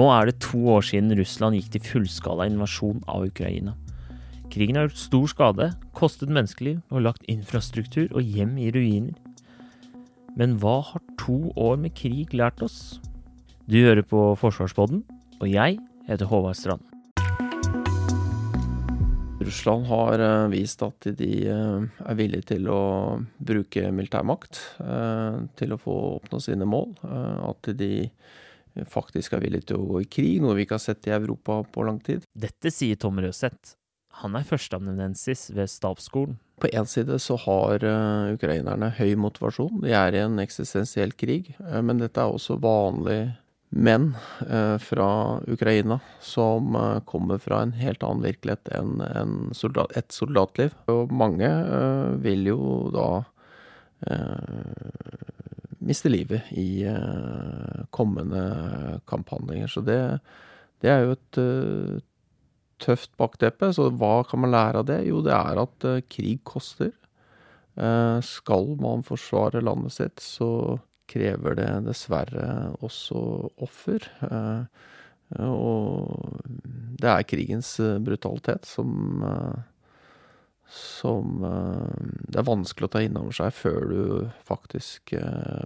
Nå er det to år siden Russland gikk til fullskala invasjon av Ukraina. Krigen har gjort stor skade, kostet menneskeliv og lagt infrastruktur og hjem i ruiner. Men hva har to år med krig lært oss? Du hører på Forsvarspodden, og jeg heter Håvard Strand. Russland har eh, vist at de eh, er villige til å bruke militærmakt eh, til å få oppnå sine mål. At de faktisk er villige til å gå i krig, noe vi ikke har sett i Europa på lang tid. Dette sier Tom Røseth. Han er førsteamanuensis ved stabsskolen. På én side så har ukrainerne høy motivasjon. De er i en eksistensiell krig. Men dette er også vanlige menn eh, fra Ukraina som eh, kommer fra en helt annen virkelighet enn en soldat, et soldatliv. Og mange eh, vil jo da eh, miste livet i eh, kommende kamphandlinger. Så det, det er jo et eh, tøft bakteppe. Så hva kan man lære av det? Jo, det er at krig koster. skal man forsvare landet sitt, så krever det dessverre også offer. Eh, og det er krigens eh, brutalitet som eh, som det er vanskelig å ta inn over seg før du faktisk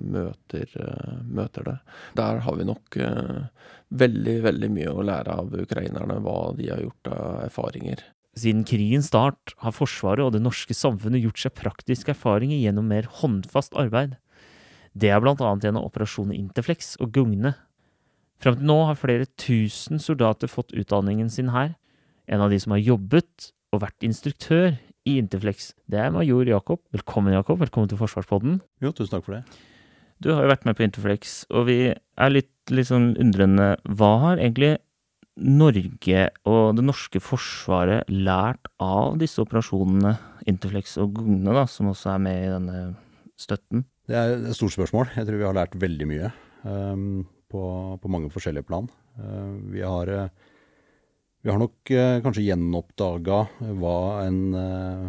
møter, møter det. Der har vi nok veldig, veldig mye å lære av ukrainerne, hva de har gjort av erfaringer. Siden krigens start har Forsvaret og det norske samfunnet gjort seg praktiske erfaringer gjennom mer håndfast arbeid. Det er blant annet gjennom operasjonen Interflex og Gugne. Fram til nå har flere tusen soldater fått utdanningen sin her. En av de som har jobbet og vært instruktør i Interflex, det er major Jakob. Velkommen, Jakob. Velkommen til Forsvarspodden. Jo, tusen takk for det. Du har jo vært med på Interflex, og vi er litt, litt sånn undrende. Hva har egentlig Norge og det norske forsvaret lært av disse operasjonene, Interflex og Gugne, da, som også er med i denne støtten? Det er et stort spørsmål. Jeg tror vi har lært veldig mye um, på, på, mange forskjellige plan. Uh, vi, har, uh, vi, har, nok eh, kanskje gjenoppdaga hva en, eh,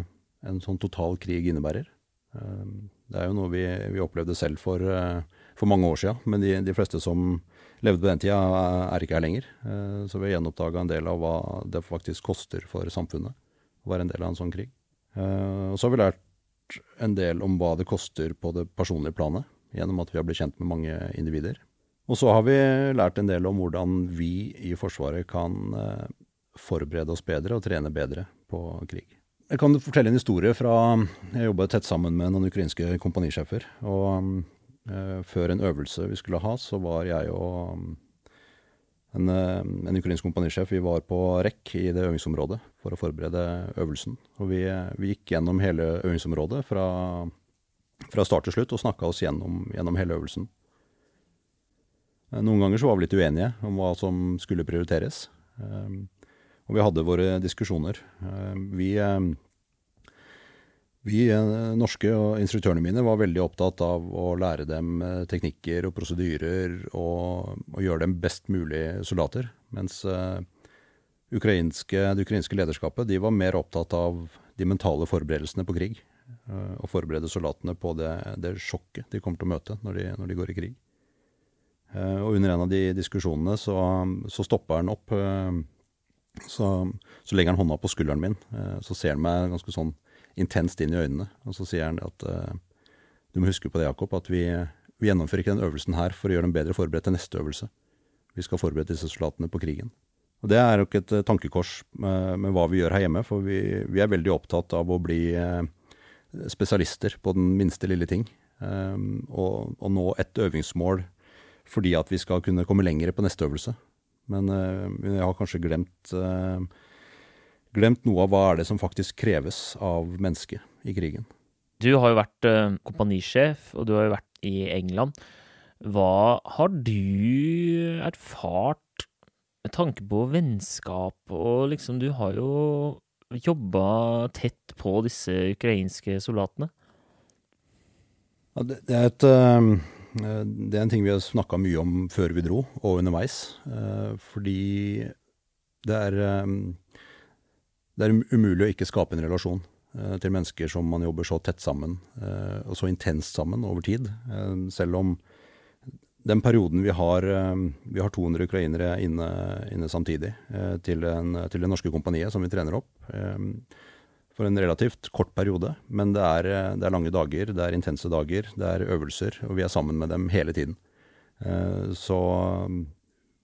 en, sånn total krig innebærer. Eh, det er jo noe vi, vi opplevde selv for, uh, for, mange år siden, men de, de, fleste som levde på den tida, er ikke her lenger. Uh, så vi har gjenoppdaga en del av hva det faktisk koster for samfunnet å være en del av en sånn krig. og så har vi lært en del om hva det koster på det personlige planet, gjennom at vi har blitt kjent med mange individer. Og så har vi lært en del om hvordan vi i Forsvaret kan eh, forberede oss bedre og trene bedre på krig. Jeg kan fortelle en historie fra Jeg jobbet tett sammen med noen ukrainske kompanisjefer. Og uh, før en øvelse vi skulle ha, så var jeg og en, eh, en ukrainsk kompanisjef. Vi var på rekk i det øvingsområdet for å forberede øvelsen. Og vi, vi gikk gjennom hele øvingsområdet fra, fra start til slutt og snakka oss gjennom, gjennom, hele øvelsen. Noen ganger så var vi litt uenige om hva som skulle prioriteres. Eh, og vi hadde våre diskusjoner. Vi vi eh, norske og instruktørene mine var veldig opptatt av å lære dem eh, teknikker og prosedyrer og, og gjøre dem best mulig soldater. Mens ukrainske, det ukrainske lederskapet de var mer opptatt av de mentale forberedelsene på krig. Og forberede soldatene på det, det, sjokket de kommer til å møte når de, når de går i krig. Og under en av de diskusjonene så, så stoppa han opp. Så, så, legger han hånda på skulderen min. så ser han meg ganske sånn intenst inn i øynene. Og så sier han at uh, du må huske på det, Jakob, at vi, vi, gjennomfører ikke den øvelsen her for å gjøre dem bedre forberedt til neste øvelse. Vi skal forberede disse soldatene på krigen. Og Det er jo ikke et uh, tankekors med, med, hva vi gjør her hjemme, for vi, vi, er veldig opptatt av å bli spesialister på den minste lille ting. Um, og, og, nå et øvingsmål fordi at vi skal kunne komme lenger på neste øvelse. Men jeg har kanskje glemt glemt noe av hva er det som faktisk kreves av mennesket i krigen. Du har jo vært uh, kompanisjef, og du har jo vært i England. Hva har du erfart med tanke på vennskap og liksom Du har jo jobba tett på disse ukrainske soldatene. Ja, det, det, er et, eh, det er en ting vi har snakka mye om før vi dro, og underveis. Eh, fordi det er, eh, det er umulig å ikke skape en relasjon til mennesker som man jobber så tett sammen og så intenst sammen over tid. Selv om den perioden vi har, vi har 200 ukrainere inne, inne samtidig til, en, til, det norske kompaniet som vi trener opp for en relativt kort periode. Men det er, eh, det er, lange dager, det er intense dager, det er øvelser, og vi er sammen med dem hele tiden. Eh, så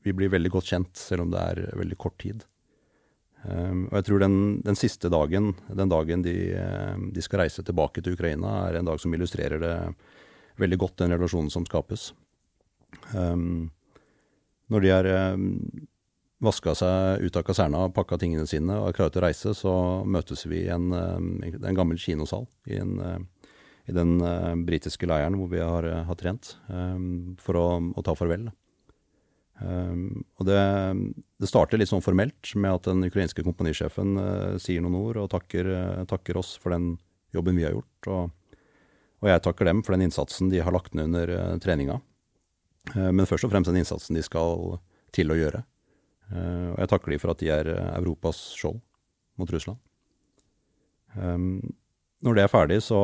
vi blir veldig godt kjent, selv om det er veldig kort tid. Eh, og jeg tror den, den siste dagen, den dagen de, de, skal reise tilbake til Ukraina, er en dag som illustrerer det veldig godt, den relasjonen som skapes. Når de er vaska seg ut av kaserna, pakka tingene sine og er klare til å reise, så møtes vi i en, eh, en gammel kinosal i, en, eh, i den uh, britiske leiren hvor vi har, har trent, for å, å, ta farvel. Og det, det, starter litt sånn formelt med at den ukrainske kompanisjefen sier noen ord og takker, takker, oss for den jobben vi har gjort. Og, og, jeg takker dem for den innsatsen de har lagt ned under treninga. men først og fremst den innsatsen de skal til å gjøre. Eh, og jeg takker de for at de er eh, Europas skjold mot Russland. Um, når det er ferdig, så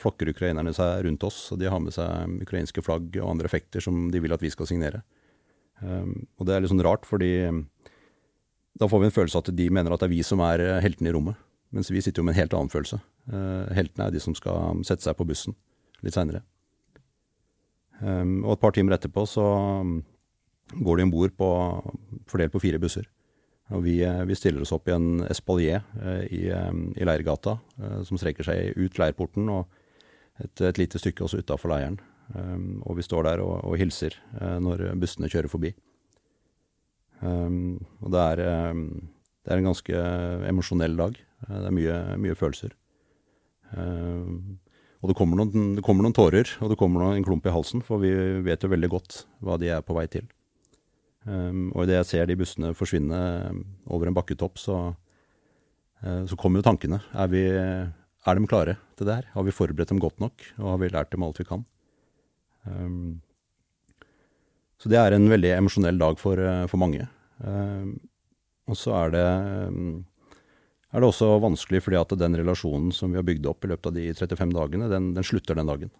flokker ukrainerne seg rundt oss, og de har med seg ukrainske flagg og andre effekter som de vil at vi skal signere. Um, og det er litt sånn rart, fordi da får vi en følelse at de mener at det er vi som er heltene i rommet. Mens vi sitter jo med en helt annen følelse. Heltene er de som skal sette seg på bussen litt seinere. Og et par timer etterpå så går de om bord fordelt på fire busser. Og vi, eh, vi, stiller oss opp i en espalier eh, i, eh, i Leirgata, som strekker seg ut leirporten og et, et lite stykke også utafor leiren. Og vi står der og, og hilser når bussene kjører forbi. Og det er, det er en ganske emosjonell dag. Det er mye, mye følelser. Og det kommer, noen, det kommer noen tårer, og det kommer noen, en klump i halsen, for vi vet jo veldig godt hva de er på vei til. Um, og idet jeg ser de bussene forsvinne ehm, over en bakketopp, så, uh, så kommer jo tankene. Er, vi, er de klare til det her? Har vi forberedt dem godt nok? Og har vi lært dem alt vi kan? Um, så det er en veldig emosjonell dag for, uh, for mange. Um, og så er det, er det også vanskelig fordi at den relasjonen som vi har bygd opp i løpet av de 35 dagene, den, den slutter den dagen.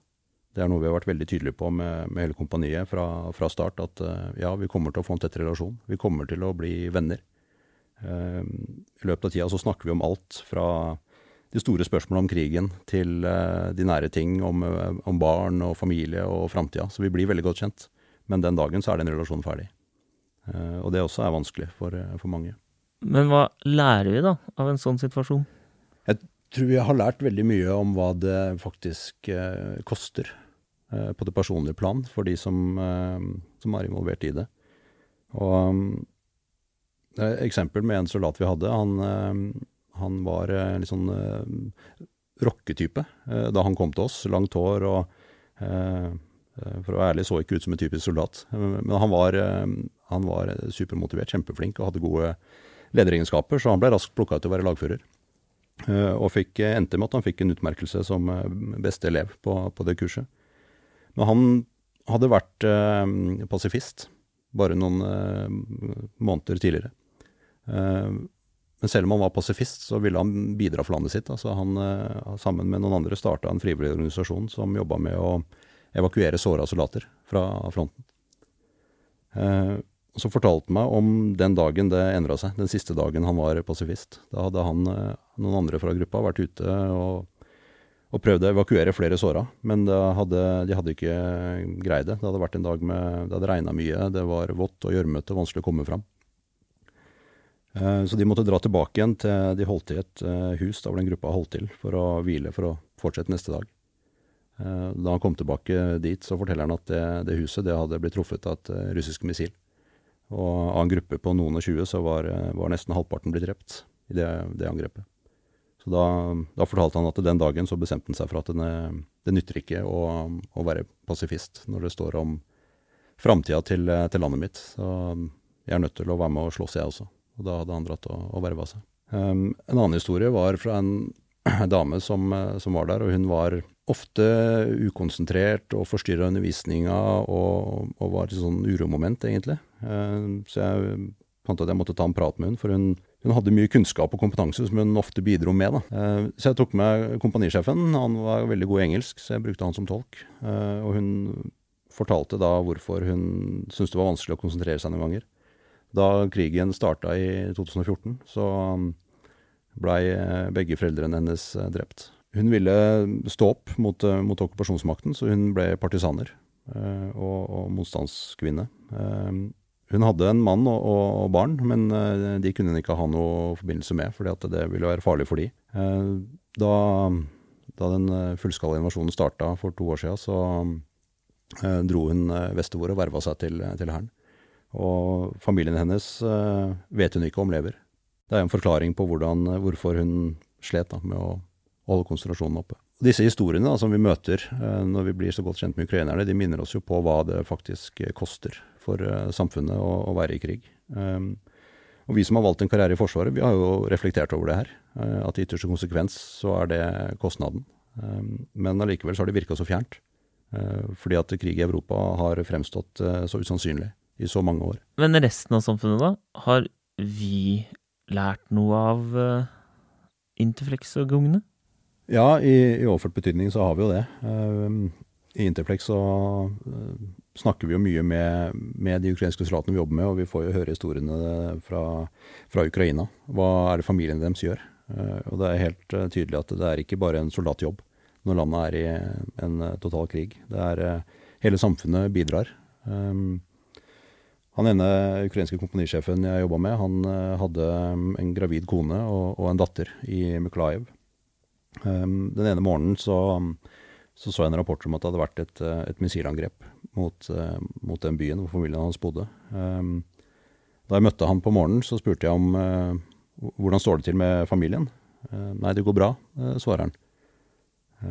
Det er noe vi har vært veldig tydelige på med, med hele kompaniet fra, fra, start. At uh, ja, vi kommer til å få en tett relasjon. Vi kommer til å bli venner. Uh, I løpet av tida så snakker vi om alt fra de store spørsmålene om krigen til uh, de nære ting om, om, barn og familie og framtida. Så vi blir veldig godt kjent. Men den dagen så er den relasjonen ferdig. og det også er vanskelig for, for mange. Men hva lærer vi da av en sånn situasjon? Jeg tror vi har lært veldig mye om hva det faktisk koster Eh, på det personlige plan for de som, eh, som er involvert i det. Og et eh, eksempel med en soldat vi hadde, han, han var litt sånn rocketype da han kom til oss. Langt hår og for å være ærlig så ikke ut som en typisk soldat. Men han var, han var supermotivert, kjempeflink og hadde gode lederegenskaper, så han ble raskt plukka ut til å være lagfører. Og fikk, endte med at han fikk en utmerkelse som beste elev på, på det kurset. Men han hadde vært eh, pasifist bare noen eh, måneder tidligere. Eh, men selv om han var pasifist, så ville han bidra for landet sitt. Altså han, eh, sammen med noen andre starta en frivillig organisasjon som jobba med å evakuere såra soldater fra fronten. Eh, så fortalte han meg om den dagen det endra seg, den siste dagen han var pasifist. Da hadde han, eh, noen andre fra gruppa, vært ute og og prøvde å evakuere flere såra, men hadde, de hadde ikke greid det. Det hadde vært en dag med Det hadde regna mye, det var vått og gjørmete vanskelig å komme fram. Eh, så de måtte dra tilbake igjen til De holdt til et eh, hus da hvor den gruppa holdt til for å hvile for å fortsette neste dag. Eh, da han kom tilbake dit, så forteller han at det, det huset det hadde blitt truffet av et russisk missil. Og av en gruppe på noen og tjue så var, var nesten halvparten blitt drept i det, det angrepet. Så da, da, fortalte han at den dagen så bestemte han seg for at det, det nytter ikke å, å, være pasifist når det står om framtida til, til, landet mitt. Så jeg er nødt til å være med og slåss, jeg også. Og da hadde han dratt og, og verva seg. Um, en annen historie var fra en dame som, som, var der, og hun var ofte ukonsentrert og forstyrra undervisninga og, og, var et sånn uromoment, egentlig. Um, så jeg fant at jeg måtte ta en prat med hun, for hun, hun hadde mye kunnskap og kompetanse som hun ofte bidro med. Da. Uh, så jeg tok med kompanisjefen, han var veldig god i engelsk, så jeg brukte han som tolk. Uh, og hun fortalte da hvorfor hun syntes det var vanskelig å konsentrere seg noen ganger. Da krigen starta i 2014, så um, blei eh, begge foreldrene hennes eh, drept. Hun ville stå opp mot, eh, mot okkupasjonsmakten, så hun ble partisaner og, og motstandskvinne. Hun hadde en mann og, og, barn, men de kunne hun ikke ha noe forbindelse med, fordi det ville være farlig for de. Da, da den fullskala invasjonen starta for to år siden, så Eh, dro hun eh, vestover og verva seg til, til Hæren. Og familien hennes eh, vet hun ikke om lever. Det er en forklaring på hvordan, hvorfor hun slet da, med å holde konsentrasjonen oppe. Disse historiene da, som vi møter når vi blir så godt kjent med ukrainerne, de minner oss jo på hva det faktisk koster for samfunnet å, å være i krig. Um, og Vi som har valgt en karriere i Forsvaret, vi har jo reflektert over det her. At i ytterste konsekvens så er det kostnaden. Um, men allikevel så har det virka så fjernt. Eh, fordi at krig i Europa har fremstått eh, så usannsynlig i så mange år. Men resten av samfunnet, da? Har vi lært noe av Interflex og gungene? Ja, i, i, overført betydning så har vi jo det. Uh, I Interflex så snakker vi jo mye med, med, de ukrainske soldatene vi jobber med, og vi får jo høre historiene fra, fra Ukraina. Hva er det familiene deres gjør? og det er helt tydelig at det er ikke bare en soldatjobb når landet er i en eh, total krig. Det er eh, Hele samfunnet bidrar. Han ene ukrainske komponisjefen jeg jobba med, han hadde en gravid kone og, og en datter i Mykolaiv. Um, den ene morgenen så, så, så jeg en rapport om at det hadde vært et, et missilangrep mot, uh, mot, den byen hvor familien hans bodde. Um, da jeg møtte han på morgenen, så spurte jeg om uh, hvordan står det til med familien. nei, det går bra, svarer han.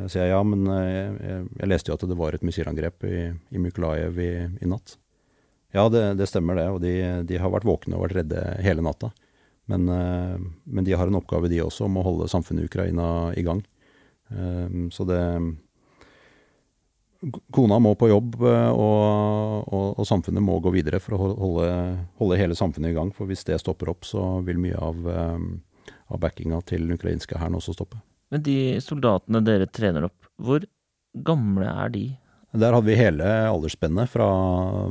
Så jeg ja, men eh, jeg, jeg, leste jo at det var et missilangrep i, i Mykolajev i, i, natt. Ja, det, det, stemmer det, og de, de, har vært våkne og vært redde hele natta. Men, eh, men, de har en oppgave, de også, om å holde samfunnet Ukraina i gang. Så det Kona må på jobb, og, og, og, samfunnet må gå videre for å holde, holde, hele samfunnet i gang. For hvis det stopper opp, så vil mye av, av backinga til den ukrainske hæren også stoppe. Men de soldatene dere trener opp, hvor gamle er de? Der hadde vi hele aldersspennet, fra,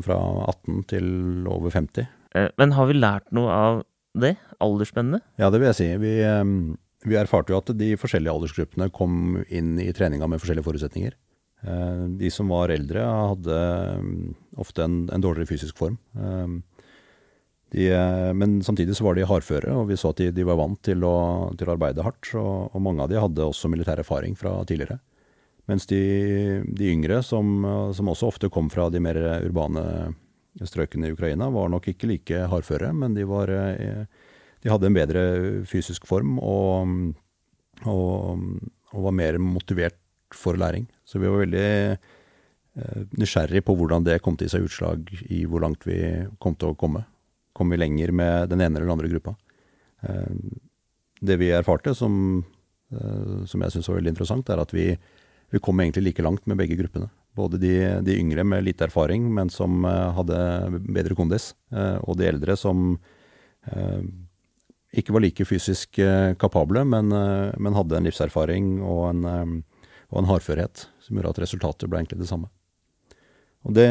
fra 18 til over 50. Eh, men har vi lært noe av det? Aldersspennet? Ja, det vil jeg si. Vi, eh, vi erfarte jo at de forskjellige aldersgruppene kom inn i treninga med forskjellige forutsetninger. Eh, de som var eldre, hadde ofte en, en dårligere fysisk form. De, eh, men samtidig så var de hardføre, og vi så at de, de var vant til å, til å arbeide hardt. Og, og, mange av de hadde også militær erfaring fra tidligere. Mens de, de yngre, som, som, også ofte kom fra de mer urbane strøkene i Ukraina, var nok ikke like hardføre, men de, var, eh, de hadde en bedre fysisk form og, og, og, var mer motivert for læring. Så vi var veldig eh, nysgjerrig på hvordan det kom til seg utslag i hvor langt vi kom til å komme kom vi lenger med den ene eller den andre gruppa. Eh, det vi erfarte, som, eh, som jeg syns var veldig interessant, er at vi, vi, kom egentlig like langt med begge gruppene. Både de, de yngre med lite erfaring, men som hadde bedre kondis, og de eldre som ikke var like fysisk kapable, men, men hadde en livserfaring og en, og en hardførhet som gjorde at resultatet ble egentlig det samme. Og det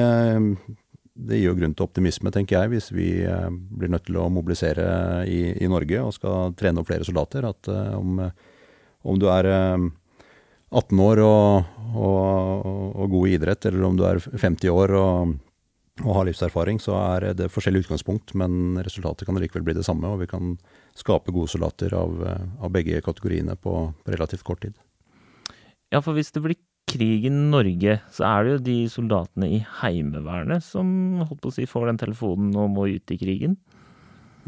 det gir jo grunn til optimisme, tenker jeg, hvis vi eh, blir nødt til å mobilisere i, i Norge og skal trene opp flere soldater. At uh, om, om, du er uh, 18 år og, og, og, god i idrett, eller om du er 50 år og, og, har livserfaring, så er det forskjellig utgangspunkt, men resultatet kan likevel bli det samme. Og vi kan skape gode soldater av, av begge kategoriene på, på relativt kort tid. Ja, for hvis det blir krig i Norge, så er det jo de soldatene i Heimevernet som holdt på å si, får den telefonen og må ut i krigen.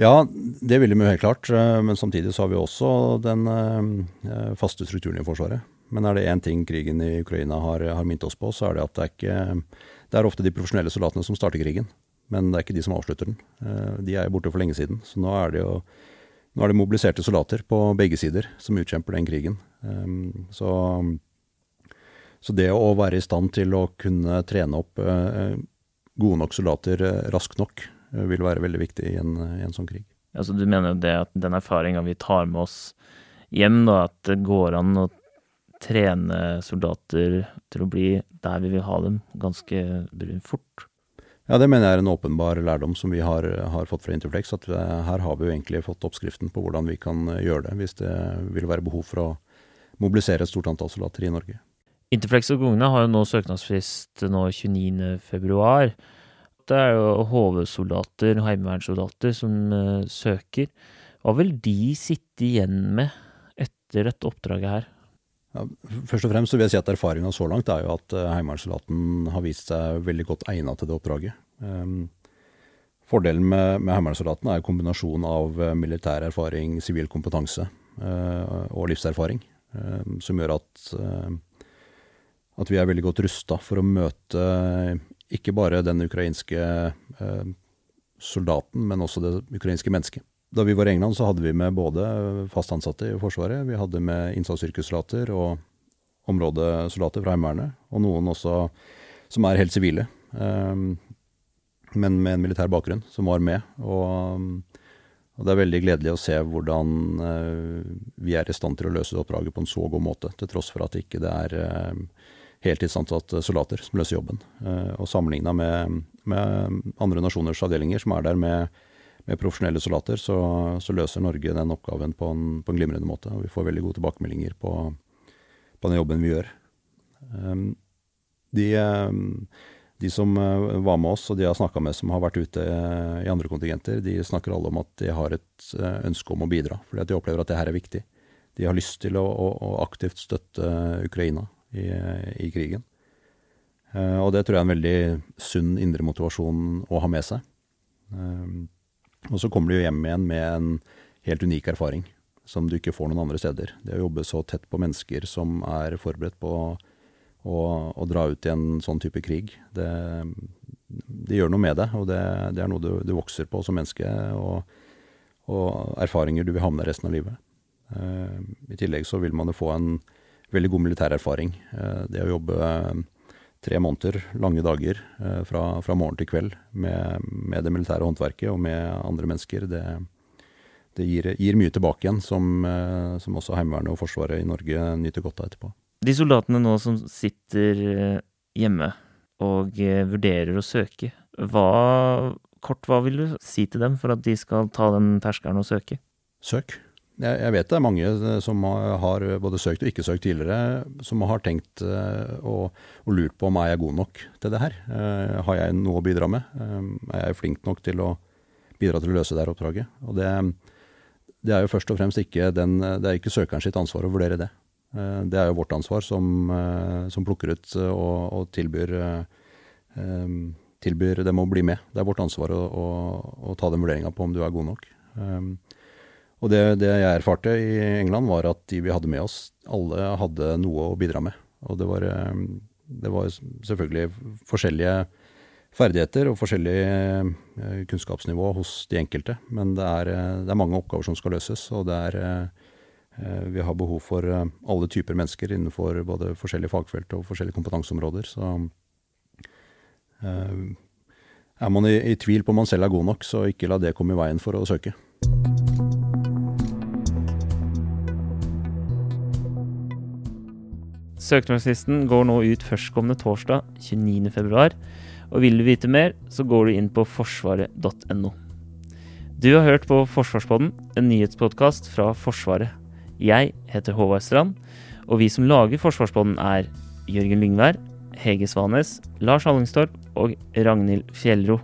Ja, det vil de jo helt klart. Eh, men samtidig så har vi også den eh, faste strukturen i Forsvaret. Men er det én ting krigen i Ukraina har, har minnet oss på, så er det at det er ikke Det er ofte de profesjonelle soldatene som starter krigen. men det er ikke de som avslutter den. Eh, de er jo borte for lenge siden. Så nå er det jo nå er det mobiliserte soldater på begge sider som utkjemper den krigen. Så, så, det å være i stand til å kunne trene opp uh, gode nok soldater uh, raskt nok, uh, vil være veldig viktig i en, i en sånn krig. Altså, du mener jo det at den erfaringa vi tar med oss hjem, da, at det går an å trene soldater til å bli der vi vil ha dem, ganske fort? Ja, det mener jeg er en åpenbar lærdom som vi har, har fått fra Interflex. At her har vi jo egentlig fått oppskriften på hvordan vi kan gjøre det, hvis det vil være behov for å mobilisere et stort antall soldater i Norge. Interflex og Gugna har jo nå søknadsfrist nå 29.2. Det er jo HV-soldater, heimevernssoldater, som uh, søker. Hva vil de sitte igjen med etter dette oppdraget her? Ja, først og fremst vil jeg si at Erfaringa så langt er jo at uh, heimevernssoldaten har vist seg veldig godt egnet til det oppdraget. Um, fordelen med, med heimevernssoldaten er kombinasjonen av uh, militær erfaring, sivil kompetanse uh, og livserfaring, uh, som gjør at, at vi er veldig godt rusta for å møte ikke bare den ukrainske soldaten, men også det ukrainske mennesket. Da vi var i England, så hadde vi med både fast ansatte i Forsvaret, vi hadde med innsatsyrkessoldater og områdesoldater fra Heimevernet, og noen også som er helt sivile, um, men med en militær bakgrunn, som var med. Og, det er veldig gledelig å se hvordan vi er i stand til å løse oppdraget på en så god måte, til tross for at det ikke er heltidsansatte soldater som løser jobben. Uh, og sammenligna med, med andre nasjoners avdelinger som er der med med profesjonelle soldater, så, så, løser Norge den oppgaven på en, på en, glimrende måte. Og vi får veldig gode tilbakemeldinger på, på den jobben vi gjør. Um, de, um, de, som uh, var med oss, og de jeg har snakka med som har vært ute i andre kontingenter, de snakker alle om at de har et ønske om å bidra, fordi at de opplever at det her er viktig. De har lyst til å, å, å aktivt støtte Ukraina i, i krigen. og det tror jeg er en veldig sunn indre motivasjon å ha med seg. Um, og så kommer du hjem igjen med en helt unik erfaring som du ikke får noen andre steder. Det å jobbe så tett på mennesker som er forberedt på å, å dra ut i en sånn type krig, det, det gjør noe med det. Og det, det er noe du, du, vokser på som menneske, og, og, erfaringer du vil ha med deg resten av livet. Uh, I tillegg så vil man jo få en veldig god militær erfaring. Uh, det å jobbe tre måneder, lange dager eh, fra, fra, morgen til kveld med, med, det militære håndverket og med andre mennesker, det, det gir, gir, mye tilbake igjen, som, eh, som, også Heimevernet og Forsvaret i Norge nyter godt av etterpå. De soldatene nå som sitter eh, hjemme og vurderer å søke, hva, kort, hva vil du si til dem for at de skal ta den terskelen og søke? Søk. Jeg, vet det er mange eh, som har både søkt og ikke søkt tidligere, som har tenkt og, og, lurt på om er jeg god nok til det her. Uh, har jeg noe å bidra med? Uh, er jeg flink nok til å bidra til å løse det her oppdraget? Og det, det, er jo først og fremst ikke, den, det er ikke søkeren sitt ansvar å vurdere det. det er jo vårt ansvar som, som plukker ut og, og tilbyr, tilbyr, dem å bli med. Det er vårt ansvar å, å, å ta den vurderinga på om du er god nok. Og det, det, jeg erfarte i England, var at de vi hadde med oss, alle hadde noe å bidra med. Og det var, eh, det var selvfølgelig forskjellige ferdigheter og forskjellig eh, kunnskapsnivå hos de enkelte. Men det er, eh, det er, mange oppgaver som skal løses, og det er Vi har behov for alle typer mennesker innenfor både forskjellige fagfelt og forskjellige kompetanseområder. Så er man i, i tvil på om man selv er god nok, så ikke la det komme i veien for å søke. Søknadsfristen går nå ut førstkommende torsdag 29.2. Og vil du vite mer, så går du inn på forsvaret.no. Du har hørt på Forsvarspodden, en nyhetspodkast fra Forsvaret. Jeg heter Håvard Strand, og vi som lager Forsvarspodden er Jørgen Lyngvær, Hege Svanes, Lars Hallingstorp og Ragnhild Fjellro.